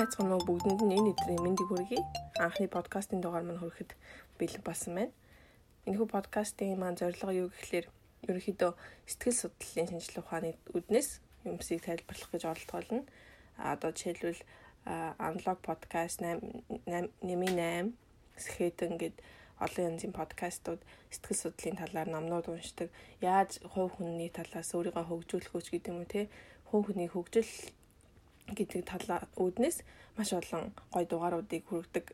байцгаана уу бүгдэнд нь энэ өдрийн мэндийг хүргэе. Анхны подкастын дугаар маань хүрэхэд бэлэн болсон байна. Энэхүү подкастын маань зорилго юу гэхээр ерөнхийдөө сэтгэл судлалын шинжилгээ ухааны үднэс юмсыг тайлбарлах гэж оролдоолно. А одоо жишээлбэл аналог подкаст 8 сэхэтэн гэд олон янзын подкастууд сэтгэл судлалын талаар номнууд уншдаг. Яаж хувь хүний талаас өөрийгөө хөгжүүлэх үуч гэдэг юм уу те. Хувь хүний хөгжил гэдэг талаа үүднээс маш олон гой дугааруудыг хүргэдэг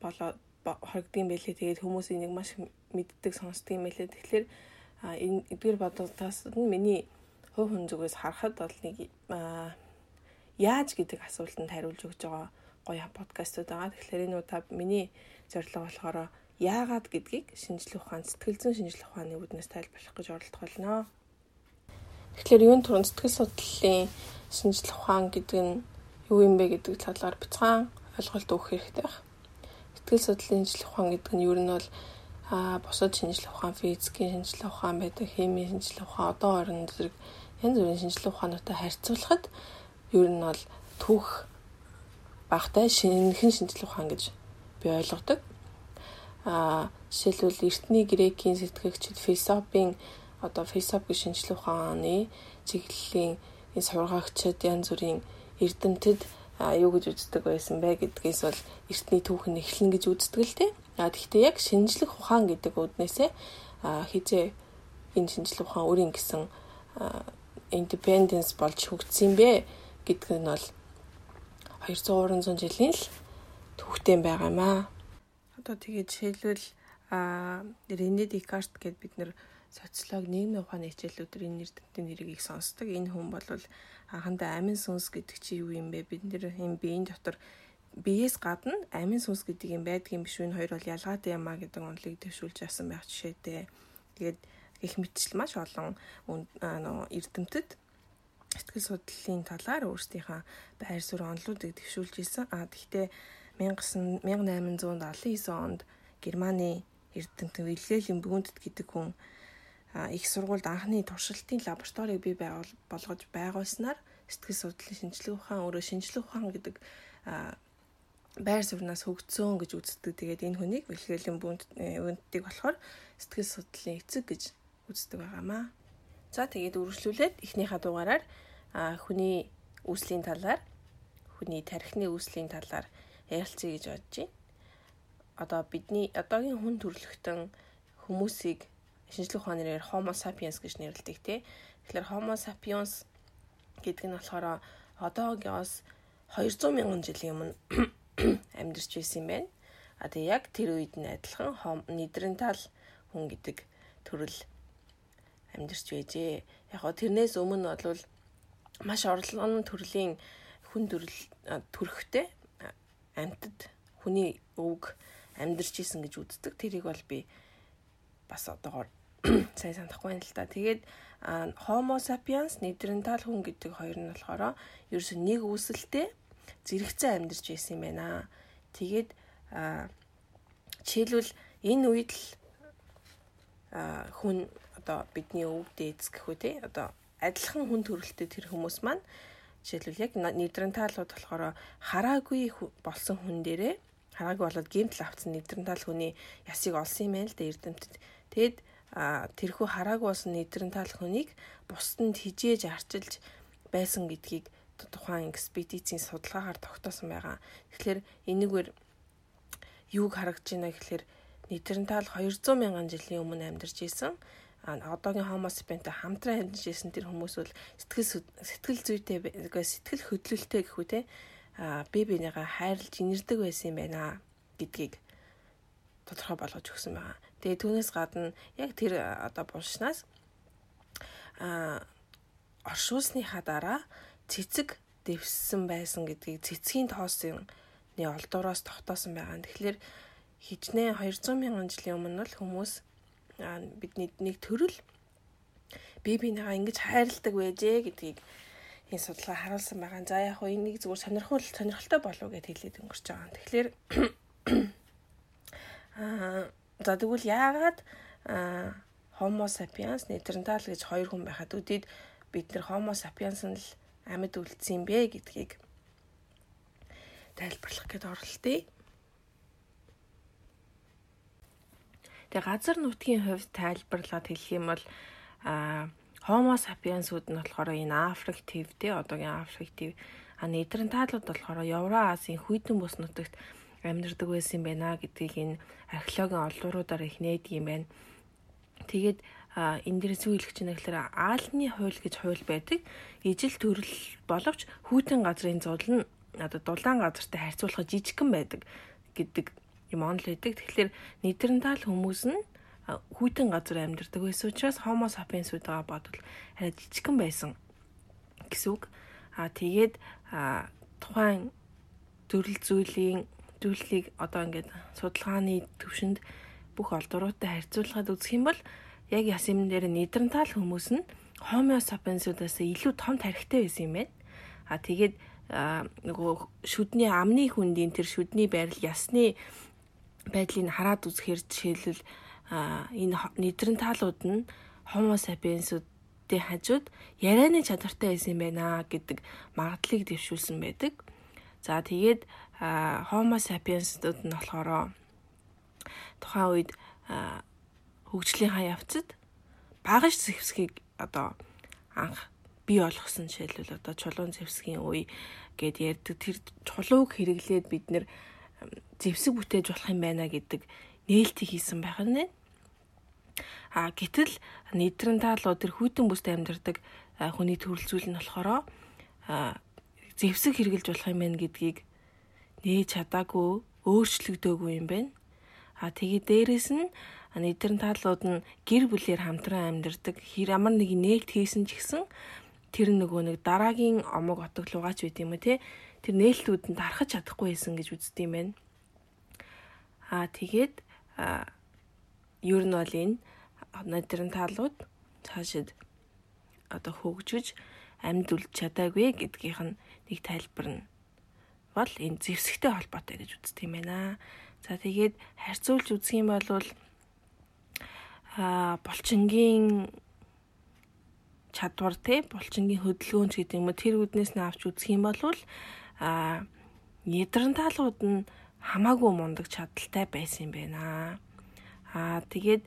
болоо хоригдгийн байлээ. Тэгээд хүмүүс энийг маш мэддэг сонсдог юм байлээ. Тэгэхээр энэ эдгээр бодлоос нь миний хувь хүн зүгээс харахад бол нэг яаж гэдэг асуултанд хариулж өгч байгаа гоё подкастууд байгаа. Тэгэхээр энэ удаа миний зорилго болохоор яагаад гэдгийг шинжлэх ухаан, сэтгэл зүйн шинжлэх ухааны үүднээс тайлбарлах гэж оролдох болно. Тэгэхээр юун түрүүн сэтгэл судлалын шинжлэх ухаан гэдэг нь юу юм бэ гэдэг талаар бяцхан ойлголт өгөх хэрэгтэй байна. Сэтгэл судлалын шинжлэх ухаан гэдэг нь юу нь бол а бусад шинжлэх ухаан, физикийн шинжлэх ухаан байдаг, химийн шинжлэх ухаан, одоо орон зэрэг янз бүрийн шинжлэх ухаануудтай харьцуулахад юу нь бол түүх багтай шинэхэн шинжлэх ухаан гэж би ойлгодог. А жишээлбэл эртний грекийн сэтгэгчид философийн одоо философийн шинжлэх ухааны чиглэлийн энэ сургаагчид янз бүрийн эрдэмтэд юу гэж үздэг байсан бэ гэдгээс бол эртний түүхэн эхлэн гэж үздэг л те. А тэгвэл яг шинжлэх ухаан гэдэг үднээсээ хизээ энэ шинжлэх ухаан өөрийн гэсэн independence болж хөгжсөн бэ гэдг нь бол 200 300 жилийн л түүхтэй байгаа юм аа. Одоо тэгээд жишээлбэл а Рене Декарт гэд бид нэр социолог нийгмийн ухааны хичээлүүдээр энэ нэр тэмдгийн нэрийг их сонсдог. Энэ хүн бол анхандаа амин сүнс гэдэг чи юу юм бэ? Бид нэр энэ биеийн дотор биеэс гадна амин сүнс гэдэг юм байдгийн биш үү? Энэ хоёр бол ялгаатай юм а гэдэг онолыг төвшүүлж яасан байх жишээтэй. Тэгээд их мэтчил маш олон эрдэмтэд сэтгэл судлалын талаар өөрсдийнхөө байр суурь онолуудыг төвшүүлж исэн. А тэгвэл 1879 онд Германы эрдэмтэн Вильгельм Бүүндэт гэдэг хүн их сургуульд анхны туршилтын лабораторийг бий болгож байгуулснаар сэтгэл судлалын шинжилгээ ухаан өөрөө шинжилгээ ухаан гэдэг байр сувнаас хөгжсөн гэж үздэг. Тэгээд энэ хүнийг бэлгээлийн бүндийг болохоор сэтгэл судлалын эцэг гэж үздэг байгаамаа. За тэгээд үргэлжлүүлээд эхнийхээ дугаараар хүний үүслийн талаар хүний тархины үүслийн талаар ярилцъя гэж бодож байна. Одоо бидний одоогийн хүн төрөлхтөн хүмүүсийг шинжлэх ухааны нэрээр Homo sapiens гэж нэрлэдэг тий. Тэгэхээр Homo sapiens гэдэг нь болохоор одоогоос 200 мянган жилийн өмнө амьдарч байсан юм байна. А тэгээ яг тэр үед нь адилхан Нидерентал хүн гэдэг төрөл амьдарч байжээ. Яг гоо тэрнээс өмнө бол маш орлогон төрлийн хүн төрөл төрхтэй амьтад хүний өвг амьдарч исэн гэж үздэг. Тэрийг бол би бас одоогоор сайн санахгүй байна л та. Тэгээд Homo sapiens Neanderthal хүн гэдэг хоёр нь болохоор ерөөсөө нэг үүсэлтэй зэрэгцэн амьдарч байсан юм байна. Тэгээд жишээлбэл энэ үед л хүн одоо бидний өв дээдс гэхүү те одоо адилхан хүн төрөлтэй тэр хүмүүс маань жишээлбэл яг Neanderthal-ууд болохоор хараагүй болсон хүн дээрээ хараагүй болоод гэмтэл авцсан Neanderthal хүний ясыг олсон юм байна л да эрдэмтэд. Тэгэд тэрхүү хараагүй болсон нэтрэнтал хүнийг бусдад хижээж арчилж байсан гэдгийг тухайн экспедицийн судалгаагаар тогтоосон байгаа. Тэгэхээр энэгээр юуг харагдж байна гэхээр нэтрэнтал 200 мянган жилийн өмнө амьдарч исэн одоогийн homo sapiens-тэй хамтран амьдарч исэн тэр хүмүүс бол сэтгэл сэтгэл зүйтэй сэтгэл хөдлөлтэй гэхүү те а би бинийгаа хайрлж инэрдэг байсан юм байна гэдгийг тодорхой болгож өгсөн байгаа. Тэгээ түүнээс гадна яг тэр одоо булшнаас а оршуулсныхаа дараа цэцэг дэвссэн байсан гэдгийг цэцгийн тоосын нэг олдороос тогтоосон байгаа. Тэгэхээр хичнээн 200 мянган жилийн өмнө л хүмүүс бидний нэг төрөл бие бинийгаа ингэж хайрладаг байжээ гэдгийг энэ судалгаа харуулсан байгаа. За яг хөө энийг зүгээр сонирхол сонирхолтой болов гэд хэлээд өнгөрч байгаа. Тэгэхээр Аа за тэгвэл яагаад Homo sapiens Neanderthal гэж хоёр хүн байхад үдид бид нэр Homo sapiens нь л амьд үлдсэн юм бэ гэдгийг тайлбарлах гээд оролтъё. Тэгээ газар нутгийн хувьд тайлбарлаад хэлэх юм бол а Homo sapiens-ууд нь болохоор энэ Африк төв те одоогийн Африк төв а Нидерландууд болохоор Евразийн хүйтэн бус нутагт амьдардаг байсан юм байна гэдгийг энэ археологийн олууруудаар их нээдэг юм байна. Тэгээд энэ дээр зүй хэлэх чинь гэхээр аалны хууль гэж хууль байдаг. Ижил төрөл боловч хүйтэн газрын зул нь одоо дулаан газартай харьцуулахад жижигхэн байдаг гэдэг юм онл байдаг. Тэгэхээр Нидерланд хүмүүс нь хүйтэн газар амьдардаг байсан учраас Homo sapiens-уудаа бодвол арай жижигхэн байсан гэсэн үг. Аа тэгээд тухайн төрөл зүйлийн зүйлийг одоо ингээд судалгааны төвшөнд бүх олдуруутай харьцуулахад үзэх юм бол яг ясим дээр Нидерланд хүмүүс нь Homo sapiens-уудаас илүү том тарихтай байсан юм байна. Аа тэгээд нөгөө шүдний амны хүндийн тэр шүдний байрал ясны байдлыг хараад үзэхээр жишээлбэл энэ нэдрэн таалууд нь Homo sapiens-уудын хажууд ярианы чадвартай байсан юм байна гэдэг магадлалыг дэвшүүлсэн байдаг. За тэгээд Homo sapiens-ууд нь болохоор тухайн үед хөгжлийн хаа явцад багаж зэвсгийг одоо анх бий болгосон жишээлбэл одоо чулуун зэвсгийн үе гэд ярьдаг тэр чулууг хэрэглээд бид нэр зэвсэг бүтээж болох юм байна гэдэг нээлтийг хийсэн байх нь. А гэтэл Нидерландууд тэр хүйтэн бүст амьдардаг хүний төрөл зүйл нь болохоор зэвсэг хэрглэж болох юм байна гэдгийг нээж чадаагүй өөрчлөгдөөгүй юм байна. А тэгээ дээрэс нь Нидерландууд нь гэр бүлээр хамтран амьдардаг хэр ямар нэг нээлт хийсэн ч гэсэн тэр нөгөө нэг дараагийн омог отоглуугаач байт юм уу те тэр нээлтүүд нь дарахж чадахгүй байсан гэж үздэг юм байна. Аа тэгээд ер нь бол энэ нодерн таалууд цаашид одоо хөгжиж амьд үл чадаагүй гэдгийнх нь нэг тайлбар нь бол энэ зэвсэгтэй холбоотой гэж үздэг юм байна. За тэгээд харьцуулж үзэх юм бол а булчингийн чадвар те булчингийн хөдөлгөөнч гэдэг юм тэр үднээс нь авч үзэх юм бол а Нидерландууд нь хамаагүй мундаг чадaltaй байсан юм байна. Аа тэгээд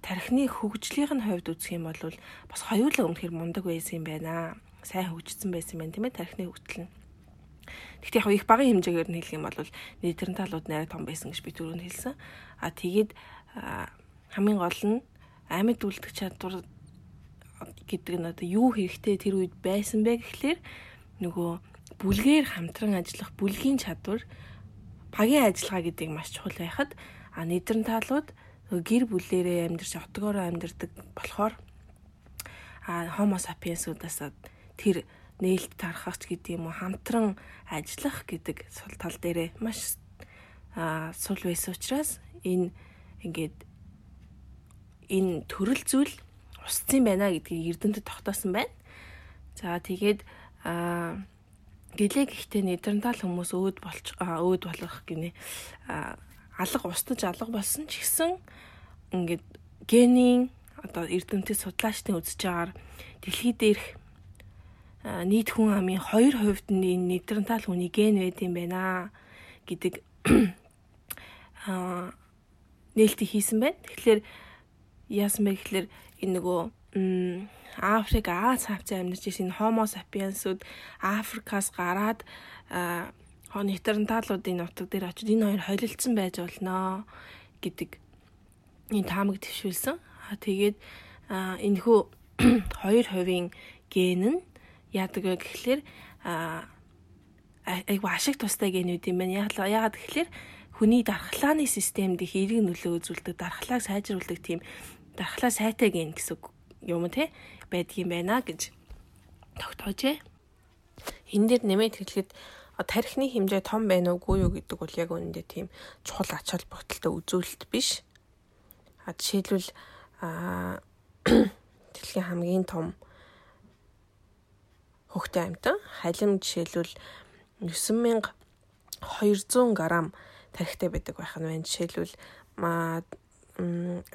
тархины хөгжлийн хувьд үзэх юм бол бас хоёулаа өмнөхөр мундаг байсан юм байна. Сайн хөгжсөн байсан юм байна тийм ээ тархины хөгжил нь. Гэхдээ яг их багын хэмжээгээр нь хэлэх юм бол Нидерландууд нэрэ том байсан гэж би түрүүнд хэлсэн. А тэгээд хамгийн гол нь амьд үлдэх чадвар гэдэг нь одоо юу хэрэгтэй тэр үед байсан бэ гэхлээр нөгөө бүлгээр хамтран ажиллах бүлгийн чадвар багийн ажиллагаа гэдэг маш чухал байхад а Нидерландууд гэр бүлээрээ амьдарч отгоороо амьдардаг болохоор а Homo sapiens-удаас тэр нээлт тархагч гэдэг юм уу хамтран ажиллах гэдэг сул тал дээрээ маш сул байсан учраас энэ ингээд энэ төрөл зүйл усцсан байна гэдгийг эрдэмтэд тогтоосон байна. За тэгээд а гэлээ гэхдээ Нидерланд хүмүүс өөд болж өөд болох гинэ алга устж алга болсон ч гэсэн ингээд генийн одоо эрдэмтэд судлаачдын үзэж байгаагаар дэлхий дээрх нийт хүн амын 2% нь Нидерланд хүний ген байд юм байна гэдэг аа нээлтийг хийсэн байна. Тэгэхээр яасан бэ гэхээр энэ нөгөө Африк Аз хавцаа амьдарч ирсэн Homo sapiens-ууд Африкаас гараад Нидерландуудын нутаг дээр очиж энэ хоёр холилдсон байж болно гэдэг энэ таамаг төвшүүлсэн. Тэгээд энэхүү 2% ген нь яадаг вэ гэхлээр айгу ашиг тустай генүүд юм байна. Яагаад гэхлээр хүний дархлааны системд их эерэг нөлөө үзүүлдэг, дархлааг сайжруулдаг тийм дархлаа сайтай ген гэсэн юм те байдгийм байна гэж тогтоожээ. Энэ дээр нэмээд хэлэхэд тархины хэмжээ том байна уугүй юу гэдэг бол яг үүндээ тийм чухал ач холбогдолтой үзүүлэлт биш. А жишээлбэл а дэлхийн хамгийн том хөхтэй амьтан халим жишээлбэл 9200 г тархитай байдаг байх нь байна. Жишээлбэл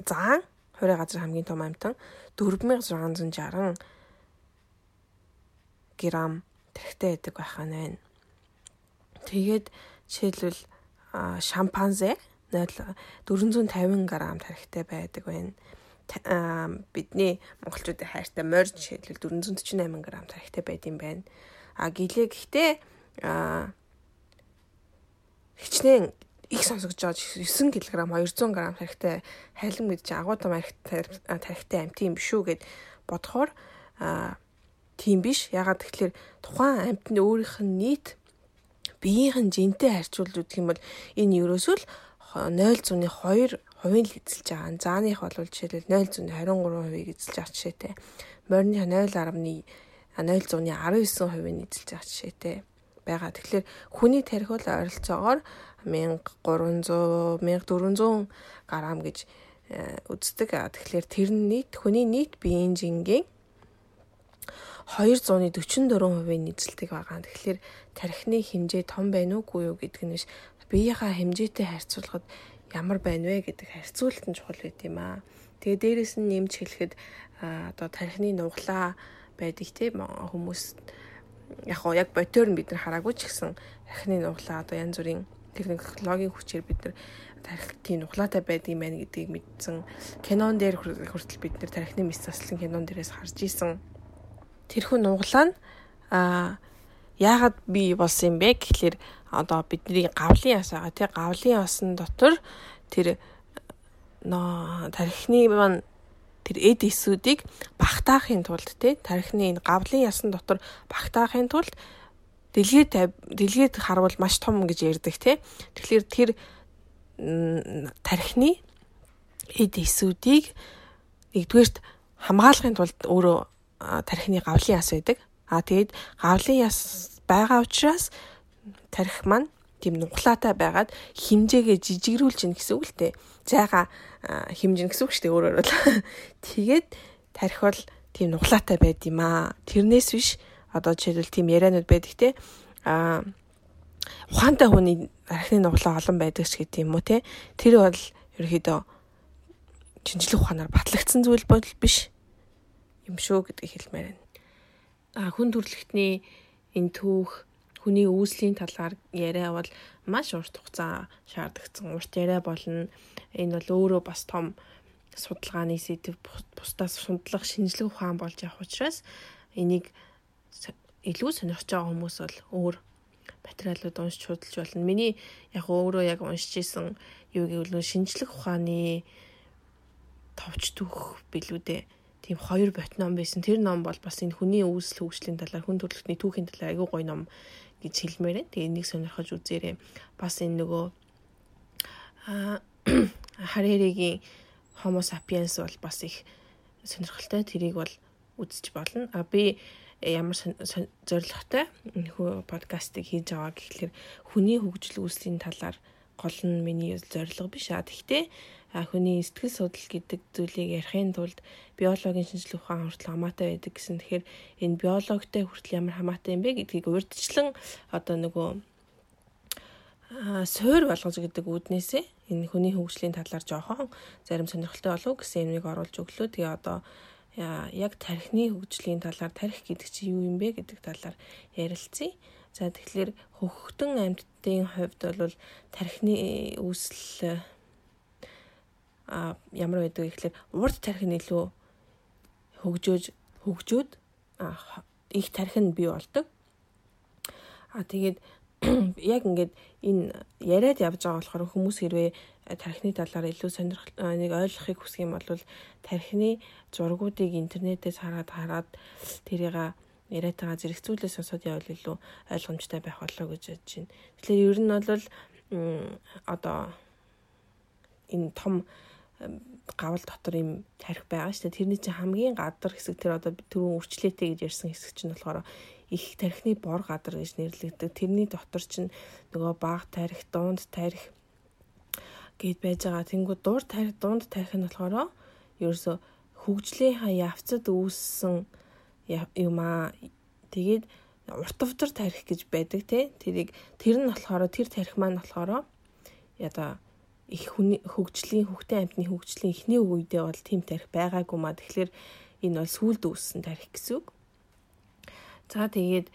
заан хорой газар хамгийн том амьтан 4660 грамм тархитай байдаг байх нь байна. Тэгээд жишээлбэл шампанзе 450 г тарихтай байдаг байна. Бидний монголчуудын хайртай морь жишээлбэл 448 г тарихтай байдсан байна. А гэлээ гэхдээ хичнээн их сонсогдож байгаа 9 кг 200 г тарихтай хайлан гэж агуу том тарихтай амт юм биш үү гэд бодохоор тийм биш. Ягаад тэгэхээр тухайн амтны өөрийнх нь нийт биеийнх нь жинтэй харьцуулж үзэх юм бол энэ ерөөсөө л 0.2 хувийн л эзэлж байгаа. Зааных бол жишээлбэл 0.23% эзэлж байгаа жишээтэй. Морины 0.10-ны 0.19% эзэлж байгаа жишээтэй байгаа. Тэгэхээр хүний тарих бол ойролцоогоор 1300 1400 грамм гэж э, үздэг. Тэгэхээр тэр нийт хүний нийт биеийн жингийн 244%-ийн эзэлдэг байгаа. Тэгэхээр тархины хэмжээ том байна уугүй юу гэдэг нь биш. Биеийнхаа хэмжээтэй харьцуулахад ямар байна вэ гэдэг харьцуулалт нь чухал байт юм аа. Тэгээ дээрэс нь нэмж хэлэхэд одоо тархины нуглаа байдаг тийм хүмүүс яг гоо яг ботоор нь бид нар хараагүй ч гэсэн тархины нуглаа одоо янз бүрийн технологийн хүчээр бид нар тархитын нуглаатай байдаг юм байна гэдгийг мэдсэн. Кинон дээр хүртэл бид нар тархины мэс заслан кинон дээрээс харж исэн. Тэрхүү нуглаа нь а яагаад би болсон юм бэ гэхэлэр одоо бидний гавлын яс байгаа тий гавлын ясан дотор тэр нөө тархины маань тэр эд эсүүдийг багтаахын тулд тий тархины энэ гавлын ясан дотор багтаахын тулд дэлгээд дэлгээд харвал маш том гэж ярьдаг тий. Тэгэхээр тэр тархины эд эсүүдийг нэгдүгээрт хамгаалахын тулд өөрөө тархины гавлын яс байдаг. А тэгээд гавлын яс байгаа учраас тарих маань тийм нуглаатай байгаад химжээгээ жижигрүүлж гин гэсэн үг л дээ. Зайга химжин гэсэн үг шүү дээ өөрөөр бол. Тэгээд тарих бол тийм нуглаатай байд юм аа. Тэрнээс биш одоо жишээлбэл тийм яриануд байдаг те а ухаантай хүний архины нуглаа олон байдаг ч гэдэг юм уу те тэр бол ерөөхдөө шинжлэх ухаанаар батлагдсан зүйл бол биш юм шүү гэдгийг хэлмээр байна. А хүн төрөлхтний энэ түүх хүний үүслийн талаар яриа бол маш урт хугацаа шаардагдсан. Урт яриа болно. Энэ бол өөрөө бас том судалгааны сэдв бусдаас сундлах шинжлэх ухаан болж явах учраас энийг илүү сонирхож байгаа хүмүүс бол өөр материалууд уншиж худалж болно. Миний яг өөрөө яг уншиж исэн юу гэвэл шинжлэх ухааны товч түүх билүү дээ. Тийм хоёр бот ном байсан. Тэр ном бол бас энэ хүний үүсэл хөгжлийн талаар хүн төрөлхтний түүхийн талаар айгүй гоё ном гэж хэлмээр байна. Тэгээ энийг сонирхож үзээрэй. Бас энэ нөгөө а Хареригийн Homo sapiens бол бас их сонирхолтой. Тэрийг бол үзэж болно. А би ямар зоригтой нөхөө подкастыг хийж байгаа гэхэлэр хүний хөгжил үүслийн талаар гол нь миний зорилго биш а тэгтээ хүний сэтгэл судлал гэдэг зүйлийг ярихын тулд биологийн шинжилгээ ухаан хүртэл хамаатай байдаг гэсэн. Тэгэхээр энэ биологитой хүртэл ямар хамаатай юм бэ гэдгийг урьдчилан одоо нөгөө суур болгож гэдэг үүднээсээ энэ хүний хөгжлийн талаар жоохон зарим сонирхолтой болов гэсэн юмыг оруулж өглөө. Тэгээ одоо яг тархины хөгжлийн талаар тарих гэдэг чинь юу юм бэ гэдэг талаар ярилцъя. За тэгэхээр хөхтөн амьтдын хувьд бол тархины үүсэл ямар байдаг гэхэлэр урд тарих нь илүү хөгжөөж хөгжөөд их тарих нь бий болдог. А тэгээд яг ингээд энэ яриад явж байгаа болохоор хүмүүс хэрвээ тархины талаар илүү сонирхол нэг ойлгохыг хүсэх юм бол тархины зургуудыг интернетээс хараад хараад тэрийг яриад байгаа зэрэгцүүлээ сонсоод явбал илүү ойлгомжтой байх болоо гэж бодож байна. Тэгэхээр ер нь бол одоо энэ том гавал дотор юм тарих байгаа шүү дээ. Тэрний чинь хамгийн гадар хэсэг тэр одоо түрүүн үрчлээтэй гэж ярьсан хэсэг чинь болохоор их тархины бор гадар гэж нэрлэгддэг. Тэрний дотор чинь нөгөө баг тарих, дунд тарих гэд байж байгаа. Тэнгүү дуур тарих дунд тарих нь болохоор ерөөсө хөгжлийн хаа явцад үүссэн юм аа. Тэгээд уртвдар тарих гэж байдаг те. Тэрийг тэр нь болохоор тэр тарих маань болохоор яда их хөгжлийн хөгтэн амтны хөгжлийн эхний үедээ бол тийм тарих байгаагүй маа. Тэгэхээр энэ бол сүулд үүссэн тарих гэсэн үг. За тэгээд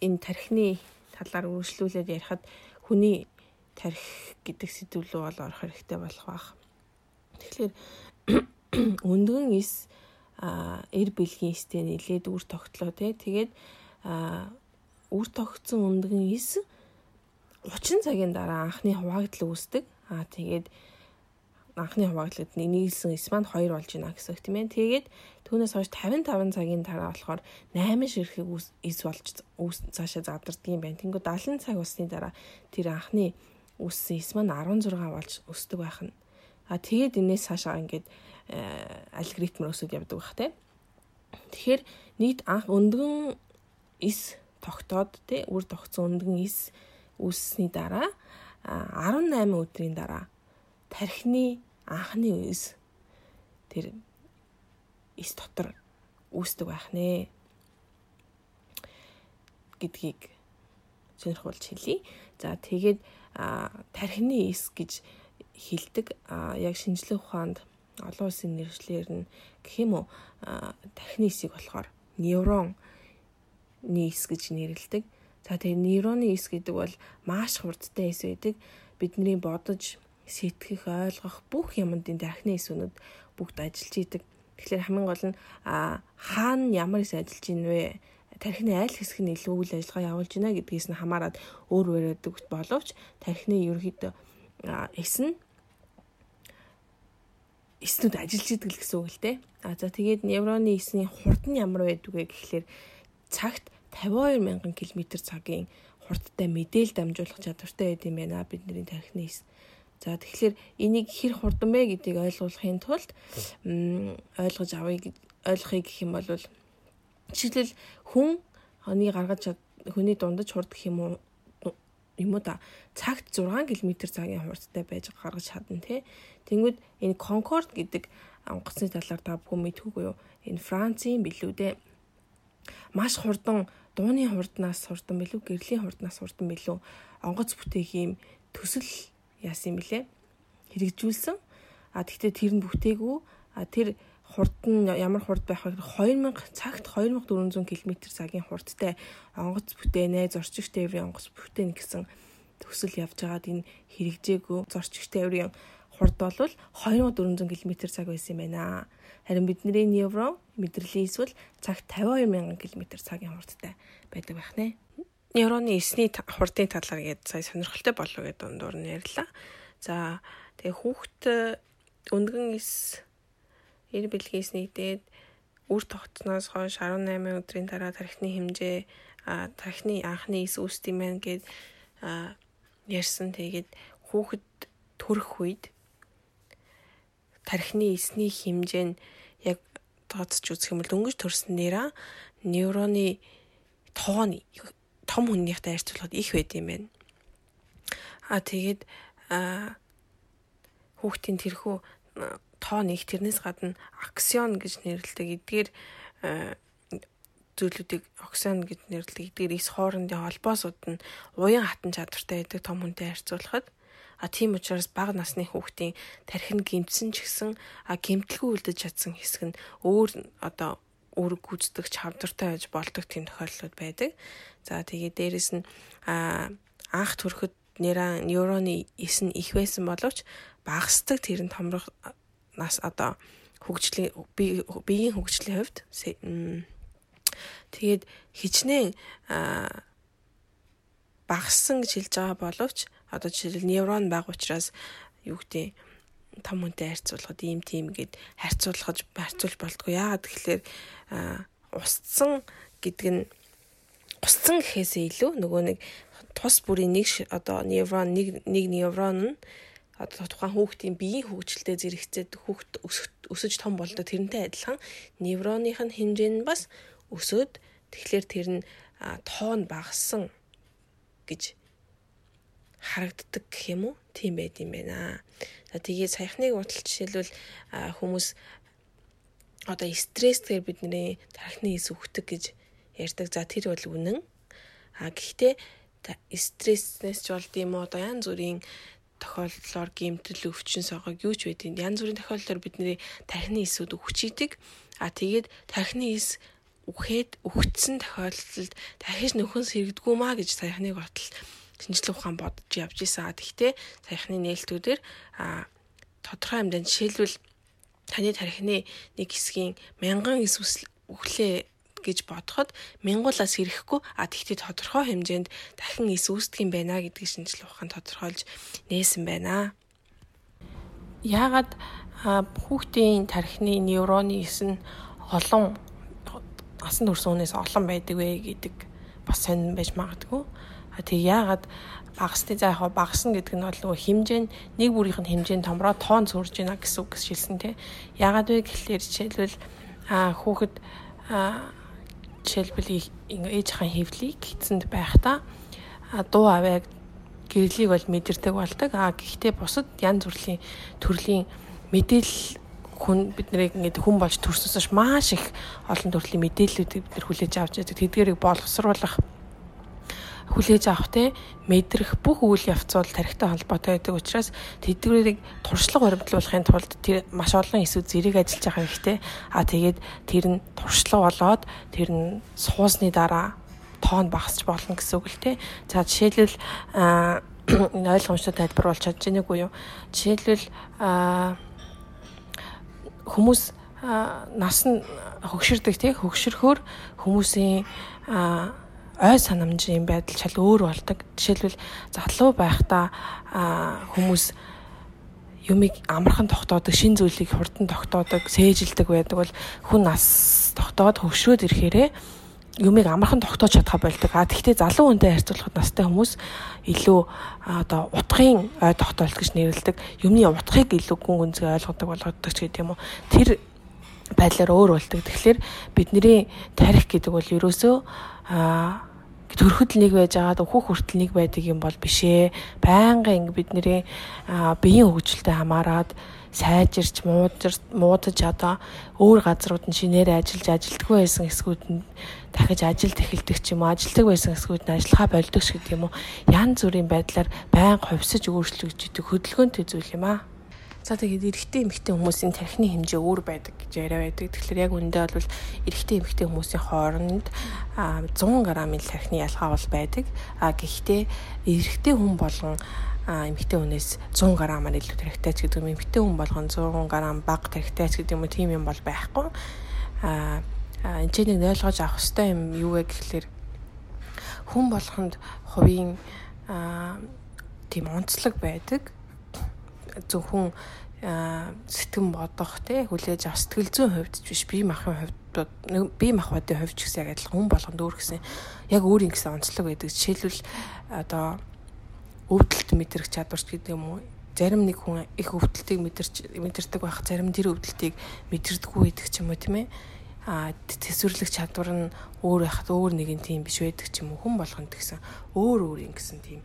энэ тархины талаар үргэлжлүүлээд ярихад хүний тарих гэдэг сэдв рүү бол орох хэрэгтэй болох байх. Тэгэхээр өндгөн а эр бэлгийн истэ нилээд үр тогтлоо тий. Тэгээд үр тогтсон өндгөн ис 30 цагийн дараа анхны хуваагдал үүсдэг. Аа тэгээд анхны хуваагдлууд нийлсэн эс маань 2 болж байна гэсэн үг тийм ээ. Тэгээд түүнээс хойш 55 цагийн дараа болохоор 8 ширхэг эс болж цаашаа задардаг юм байна. Тэнгүү 70 цаг усны дараа тэр анхны үссэн эс маань 16 болж өсдөг байх нь. А тэгээд энэс цаашаа ингээд э, алгоритмээр өсөд явдаг байх тийм. Тэгэхээр нийт анх өндгөн эс тогтоод тий үр тогтсон өндгөн эс үүссний дараа 18 өдрийн дараа тархины анхны үес тэр эс дотор үүсдэг байх нэ гэдгийг сонирхуулж хэлье. За тэгээд тархины эс гэж хилдэг яг шинжлэх ухаанд олон улсын нэршлэр нь гэх юм уу тархины эсийг болохоор неврон эс гэж нэрлэдэг. За тэгээ нейроны эс гэдэг бол маш хурдтай эс байдаг. Бидний бодож, сэтгэх, ойлгох бүх юмд энэ тархины эсвнүүд бүгд ажиллаж идэг. Тэгэхээр хамгийн гол нь хаана ямар эс ажиллаж ийн вэ? тархины аль хэсэг нь илүү үйл ажиллагаа явуулж байна гэдгээс нь хамаарат өөр өөрөдөг боловч тархины ерөөхдөө эс нь эснүүд ажиллаж идэг л гэсэн үг л дээ. А за тэгээд невроны эсний хурд нь ямар байдаг вэ гэхлээр цагт 52 мянган км цагийн хурдтай мэдээлэл дамжуулах чадвартай байд юм байна бидний тархины эс. За тэгэхээр энийг хэр хурдан бэ гэдгийг ойлгуулахын тулд ойлгож авъя ойлгохыг гэх юм бол жишээлбэл хүн хоны гаргаж хүний дундаж хурд гэх юм уу юм уу да цагт 6 км цагийн хурдтай байж гаргаж чадна тий. Тэнгүүд энэ Concorde гэдэг онгоцны талаар та бүхэн мэдхүүгүй юу? Энэ Францын билүү дээ маш хурдан дууны хурднаас хурдан билүү гэрлийн хурднаас хурдан билүү. Онгоц бүтээх юм төсөл яасан юм бэлээ? Хэрэгжүүлсэн. А тэгтээ тэр нь бүтээгүү. А тэр хурд нь ямар хурд байх вэ 2000 цагт 2400 км цагийн хурдтай онгоц бүтээнэ зорчигч тээврийн онгоц бүтээнэ гэсэн төсөл явж байгаад энэ хэрэгжээгүй зорчигч тээврийн хурд бол 2400 км цаг байсан юм байна. Харин бидний неврон мэдрэлийн эсвэл цагт 52000 км цагийн хурдтай байдаг байх нэ. Невроны эсний хурдын талаар гээд сая сонирхолтой болов гэдэг дундуур нь ярьлаа. За тэгээ хүүхд өндгөн эс эр бэлгээс нэгдээд үр тогтсноос хойш 18 өдрийн дараа тархины хэмжээ тархины анхны эс үүсдэг байна гэд ярьсан. Тэгээд хүүхэд төрөх үед тархины эсний хэмжээ нь яг тооцож үзэх юм бол дөнгөж төрснөөраа невроны тоо нь том хүнийхтэй харьцуулахад их байд юм байна. А тэгээд хүүхдийн тэрхүү тоо нэг тэрнээс гадна аксион гэж нэрлэдэг. Эдгээр зүйлүүдийг оксан гэж нэрлэдэг. Эдгээр эс хоорондын холбоосууд нь уян хатан чадвартай байдаг том хүнтэй харьцуулахад А тийм учраас бага насны хүүхдийн тархин гимтсэн ч гэсэн а гимтэлгүй үлдэж чадсан хэсэг нь өөр одоо үүрэг гүйцэтгэх чавдартай байж болдог тийм тохиолдлууд байдаг. За тэгээд дээрэс нь анх төрөхөд нейрон нейроны эс нь их байсан боловч багасдаг тэр нь томрох нас одоо хөгжлийн биеийн хөгжлийн хувьд тэгээд хичнээн багассан гэж хэлж байгаа боловч одоо жишээл неврон баг учраас юу гэдэг том хүнтэй харьцуулахад ийм тийм гээд харьцуулахж харьцуулж болтгоо. Яагаад тэгэхээр устсан гэдэг нь устсан гэхээсээ илүү нөгөө нэг тус бүрийн нэг одоо неврон нэг нэг неврон нь одоо тухайн хүүхдийн биеийн хөгжилтэй зэрэгцээд хүүхд өсөж том болдог тэрнтэй адилхан невроных нь хэмжээ нь бас өсөөд тэгэхээр тэр нь тоон багассан гэж харагддаг гэх юм уу? Тийм байд юм байна. За тэгээд саяхныг утал жишээлбэл хүмүүс одоо стрессээр бидний тархины эс үхдэг гэж ярьдаг. За тэр бол үнэн. А гэхдээ стресснээс ч болд юм уу одоо янз бүрийн тохиолдлоор гэмтэл өвчин согог юу ч байдیں۔ Янз бүрийн тохиолдолд бидний тархины эсүүд үхчихийдэг. А тэгээд тархины эс үхээд үхтсэн тохиолдолд дахиж нөхөн сэрэгдгүй маа гэж саяхны готл шинжилгээ ухаан бодож явж исэн. Гэхдээ саяхны нээлтүүдээр тодорхой хэмжээнд жишээлбэл таны тархины нэг хэсгийн мянган эс үхлээ гэж бодоход мянгуулаас ирэхгүй а тэгтээ тодорхой хэмжээнд дахин эс үүсдэг юм байна гэдгийг шинжилгээ ухаан тодорхойлж нээсэн байна. Яагаад хүүхдийн тархины нейроны эс нь олон асан төрсөн хүнээс олон байдаг вэ гэдэг бас сонирн байж магадгүй. Тэг яагаад багасны за яг багасна гэдэг нь бол нөгөө хэмжээ нь нэг бүрийнх нь хэмжээ нь томроо тоон зурж байна гэсэн үг шилсэн тий. Яагаад вэ гэхлээр жишээлбэл а хүүхэд а жишээлбэл ээж хаан хөвлийг эцэнд байхдаа дуу аваад гэрлийг бол мэдэрдэг болдог. А гэхдээ бусад янз бүрийн төрлийн мэдээлэл хүн биднийг ингээд хүн болж төрснөөс маш их олон төрлийн мэдээллүүдийг бид нар хүлээж авч байдаг. Тэдгэрийг боловсруулах хүлээж авах те мэдрэх бүх үйл явц бол тарихтай холбоотой байдаг учраас тэдгэрийг туршлага баримтлуулахын тулд тэр маш олон эсвүүд зэрэг ажиллаж байгаа ихтэй а тэгээд тэр нь туршлага болоод тэр нь суусны дараа тоон багасч болно гэсэн үг л те. За жишээлбэл ойлгомжтой тайлбарлуулж чадж байгааг уу юу? Жишээлбэл хүмүүс нас нь хөгшөрдөг тий хөгшөрхөөр хүмүүсийн ой санамжийн байдал шал өөр болдог. Жишээлбэл залуу байхдаа хүмүүс юмыг амархан тогтоодог, шин зүйлийг хурдан тогтоодог, сээжилдэг байдаг бол хүн нас тогтоод хөвшрөөд ирэхээрээ юмыг амархан тогтоож чадхаа болдог. А тэгвэл залуу хүнтэй харьцуулахад настай хүмүүс илүү одоо утгын ой тогтоолт гэж нэрлэдэг. Юмны утгыг илүү гүн гүнзгий ойлгодог болгодог ч гэдэг юм уу. Тэр байдлаар өөр болдог. Тэгэхээр бидний тарих гэдэг бол ерөөсөө а төрөхөд нэг байж агаад өөхөх хүртэл нэг байдаг юм бол бишээ. Байнгын бидний биеийн хөгжилтэй хамаарад сайжирч муудаж одоо өөр газрууд нь шинээр ажиллаж ажилтгүй байсан хэсгүүд нь дахиж ажилд эхэлдэг ч юм уу ажилдаг байсан хэсгүүд нь ажиллахаа болдог ч гэдэг юм уу янз бүрийн байдлаар байнга хувьсаж өөрчлөгдөж хөдөлгөөнтэй зүйл юм аа. За тэгээд эрэгтэй эмэгтэй хүмүүсийн тархины хэмжээ өөр байдаг гэж яриа байдаг. Тэгэхээр яг үндэ бол эрэгтэй эмэгтэй хүмүүсийн хооронд 100 г-ын тархины ялгаа бол байдаг. А гэхдээ эрэгтэй хүн болгон эмэгтэй хүнээс 100 г-аар илүү тархитай ч гэдэг юм. Эмэгтэй хүн болгон 100 г бага тархитай ч гэдэг юм уу тийм юм бол байхгүй. А энэ ч нэг ойлгож авах хэрэгтэй юм юу вэ гэхэлэр хүн болгонд хувийн тийм онцлог байдаг зөвхөн сэтгэн бодох тий хүлээж авах сэтгэл зүйн хувьд ч биш бие махбодын хувьд бие махбодын хувьд ч гэсэн яг адилхан хүн болгонд өөр гэсэн яг өөр юм гэсэн онцлог байдаг. Жишээлбэл одоо өвдөлт мэдрэх чадварч гэдэг юм уу? Зарим нэг хүн их өвдөлтийг мэдэрч мэдэрдэг байх, зарим тэр өвдөлтийг мэдэрдэггүй байдаг ч юм уу тийм ээ? а төсвөрлөх чадвар нь өөр байхад өөр нэгэн тийм биш байдаг ч юм уу хүн болгонд гэсэн өөр өөр юм гэсэн тийм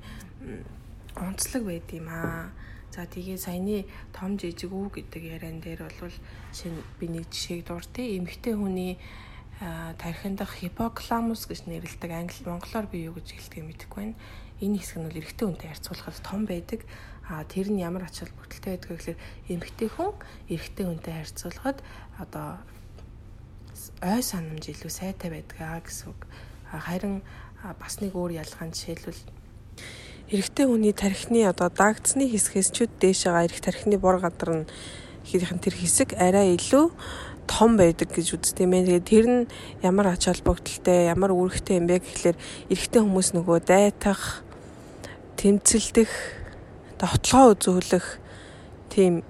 онцлог байд юм аа За тэгээ саяны том жижиг үү гэдэг яриан дээр бол шинэ би нэг жишээг дуртай. Эмэгтэй хүний тархинд дах хипокаламус гэж нэрлэдэг англи монголоор би юу гэж хэлдэг мэдэхгүй байна. Энэ хэсэг нь бол эрэгтэй хүнтэй харьцуулахад том байдаг. А тэр нь ямар ач холбогдолтой байдаг гэхээр эмэгтэй хүн эрэгтэй хүнтэй харьцуулахад одоо ой санамж илүү сайтай байдаг гэсэн үг. Харин бас нэг өөр ялгаан жишээлбэл эрэгтэй хүний тархины одоо дагдсны хэсгээс чүд дээш байгаа эрэх тархины бор гадар нь хийх тэр хэсэг арай илүү том байдаг гэж үздэг юм. Тэгээд тэр нь ямар ач холбогдолтой, ямар үүрэгтэй юм бэ гэхлээр эрэгтэй хүмүүс нөгөө дайтах, тэмцэлдэх, довтлогоо үзүүлэх тийм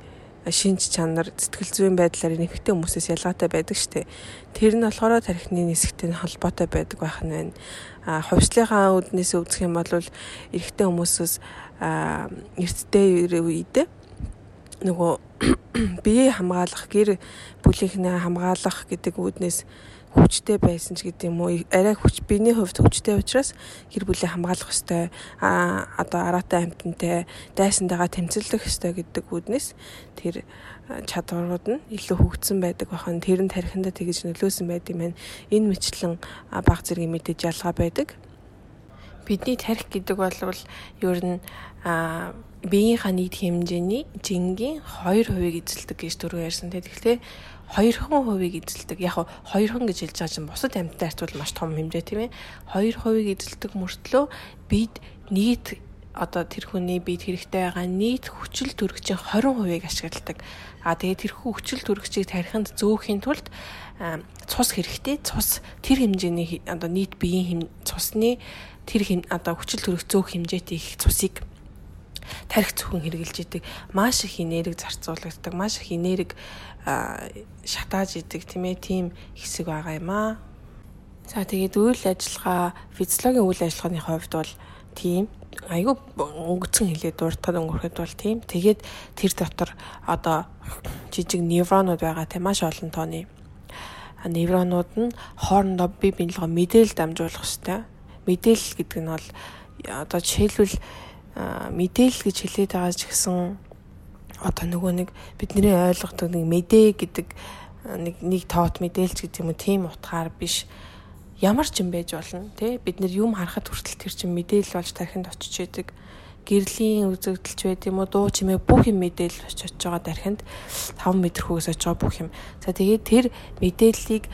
шинж чанар сэтгэл зүйн байдлаар нэмэгтэй хүмүүсээс ялгаатай байдаг штеп. Тэр нь болохоор тархины нисгтэй холбоотой байдаг байх нь байна. А хувьслынхаа үднээс үзэх юм бол эрэгтэй хүмүүсээс эрттэй үед нөгөө бие хамгаалах гэр бүлийнхнээ хамгаалах гэдэг үүднээс хүчтэй байсан ч гэдэг юм уу? Арай хүч биений хувьд хүчтэй учраас гэр бүлээ хамгаалах ёстой. А одоо араатай амьтантай дайсантайгаа тэмцэлдэх ёстой гэдэг үүднээс тэр чадварууд нь илүү хөгжсөн байдаг бахан тэр нь тархиндаа тэгж нөлөөсөн байд юм байна энэ мэтлэн баг зэргийн мэдээж ялгаа байдаг бидний тарих гэдэг бол ер нь биеийнхаа нийт хэмжээний жингийн 2% эзэлдэг гэж түрүү ярьсан. Тэгэхээр 2% эзэлдэг. Яг 2хан гэж хэлж байгаа чинь бусад амьтад харьцуул маш том хэмжээ тийм ээ. 2% эзэлдэг мөртлөө бид нийт одоо тэр хүний бид хэрэгтэй байгаа нийт хүчил төрөгчийн 20%-ийг ашигладаг. А тэгээд тэрхүү хүчил төрөгчийг тархинд зөөхийн тулд цус хэрэгтэй. Цус тэр хэмжээний одоо нийт биеийн цусны тэр одоо хүчил төрөх зөөх хэмжээтэй их цусыг тарих зөвхөн хэрглэж идэг маш их энерги зарцуулагддаг маш их энерги шатааж идэг тийм ээ тийм хэсэг байгаа юм аа. За тэгээд үйл ажиллагаа физиологийн үйл ажиллагааны хувьд бол тийм айгүй өнгөцөн хэлээд дуртад өнгөрөхөд бол тийм. Тэгээд тэр дотор одоо жижиг невронууд байгаа тийм маш олон тооны невронууд нь хоорондоо бие биенийгөө мэдээлэл дамжуулах хэрэгтэй. Мэдээлэл гэдэг нь бол одоо жишээлбэл мэдээлэл гэж хэлээд байгаа ч гэсэн одоо нөгөө нэг бидний ойлгодог нэг мэдээ гэдэг нэг нэг тоот мэдээлж гэдэг юм уу? Тийм утгаар биш ямар ч юм байж болно тий бид нэр юм харахад хүртэл тэр чинь мэдээлэл болж тархинд очиж идэг гэрлийн үзэгдэлч байд юм уу дуу чимээ бүх юм мэдээлэл очиж байгаа тархинд 5 м хөөс очиж байгаа бүх юм за тэгээд тэр мэдээллийг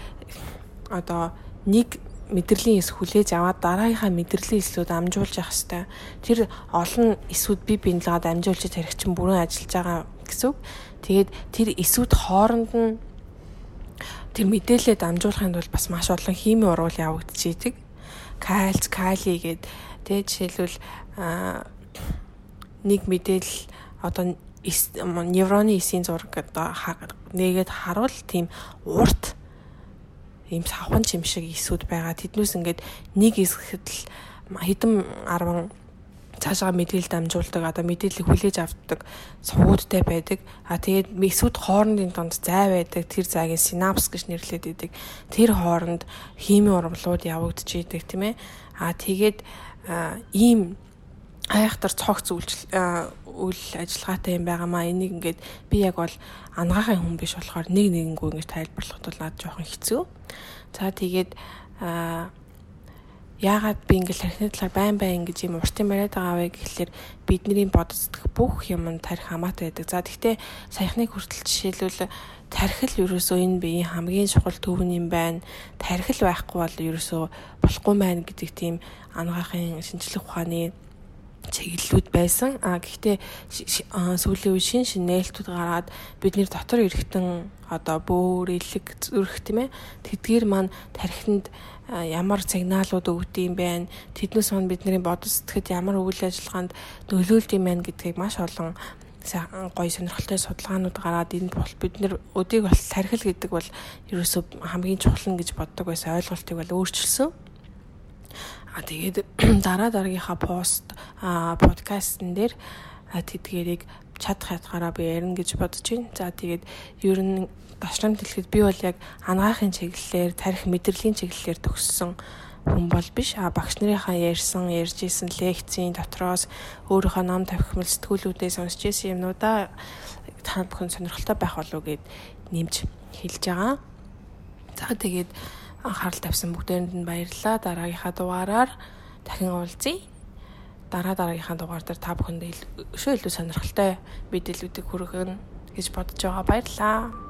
одоо нэг мэдрэлийн эс хүлээж аваад дараагийнхаа мэдрэлийн эслүүд амжуулж явах хэвээр. Тэр олон эсүүд би бинлгээд амжуулж тарих чинь бүрэн ажиллаж байгаа гэсэн үг. Тэгээд тэр эсүүд хооронд нь тэр мэдээлэлд амжуулахын тулд бас маш олон хими урвал явагдчихийдэг. Кальц, кали гээд тэгээд жишээлбэл нэг мэдээлэл одоо невроны эсийн зураг одоо нэгээд харуул тийм урт ийм савхан чим шиг эсүүд байгаа. Тэднээс ингээд нэг эсгэхэд л хэдэн 10 цаашаа мэдээлэл дамжуулдаг одоо мэдээллийг хүлээж авдаг сувгуудтай байдаг. А тэгээд эсүүд хоорондын донд зай байдаг. Тэр зайг синапс гэж нэрлэдэг байдаг. Тэр хооронд хими урвлууд явагдаж идэг тийм ээ. А тэгээд ийм айхтар цогц үйлчил үйл ажиллагаатай юм байгаамаа энийг ингээд би яг бол ангаахын хүн биш болохоор нэг нэгэнгүү ингэж тайлбарлахад бол над жоохон хэцүү. За тэгээд аа яагаад би ингээл тархины талаар байн байн ингэж юм уртын бариад байгаа вэ гэхэлэр бидний бодцдох бүх юм нь тарих хамаатай байдаг. За тэгтээ саяхныг хүртэл жишээлбэл тархил ерөөсөө энэ биеийн хамгийн чухал төвн юм байна. Тархил байхгүй бол ерөөсөө болохгүй маань гэдэг тийм анагаахын шинжлэх ухааны чиглэлүүд байсан. А гэхдээ сүүлийн үе шин шин нээлтүүд гараад бидний дотор эргэтэн одоо бөөр илэг зүрх тийм ээ тэдгээр маань тархинд ямар сигналууд өгдөг юм бэ? Тэднээс маань бидний бодол сэтгэхэд ямар үйл ажиллагаанд нөлөөлд юм бэ гэдгийг маш олон гоё сонирхолтой судалгаанууд гараад энэ бол бид нэр өдийг бол тархил гэдэг бол ерөөсөө хамгийн чухал гэж боддог байсан ойлголтыг бол өөрчилсөн. А тэгээд дараа дараагийнхаа пост подкастн дээр тэдгэрийг чадах ятгаараа би ярина гэж бодож байна. За тэгээд ер нь башлам дэлгэхэд би бол яг анагаахын чиглэлээр тарих мэдрэлийн чиглэлээр төгссөн хүн бол биш. А багш нарынхаа ярьсан, ярьж исэн лекцийн дотроос өөрийнхөө ном тавхимл сэтгүүлүүдээ сонсч исэн юмнуудаа та бүхэн сонирхолтой байх болов уу гэд нэмж хэлж байгаа. За тэгээд анхаарал тавьсан бүгдээрэнд нь баярлалаа. Дараагийнхаа дугаараар дахин уулзъя. Дараа дараагийнхаа дугаар дээр та бүхэнд өшөө илүү сонирхолтой мэдээллүүдийг хүргэх гэж бодож байгаа. Баярлалаа.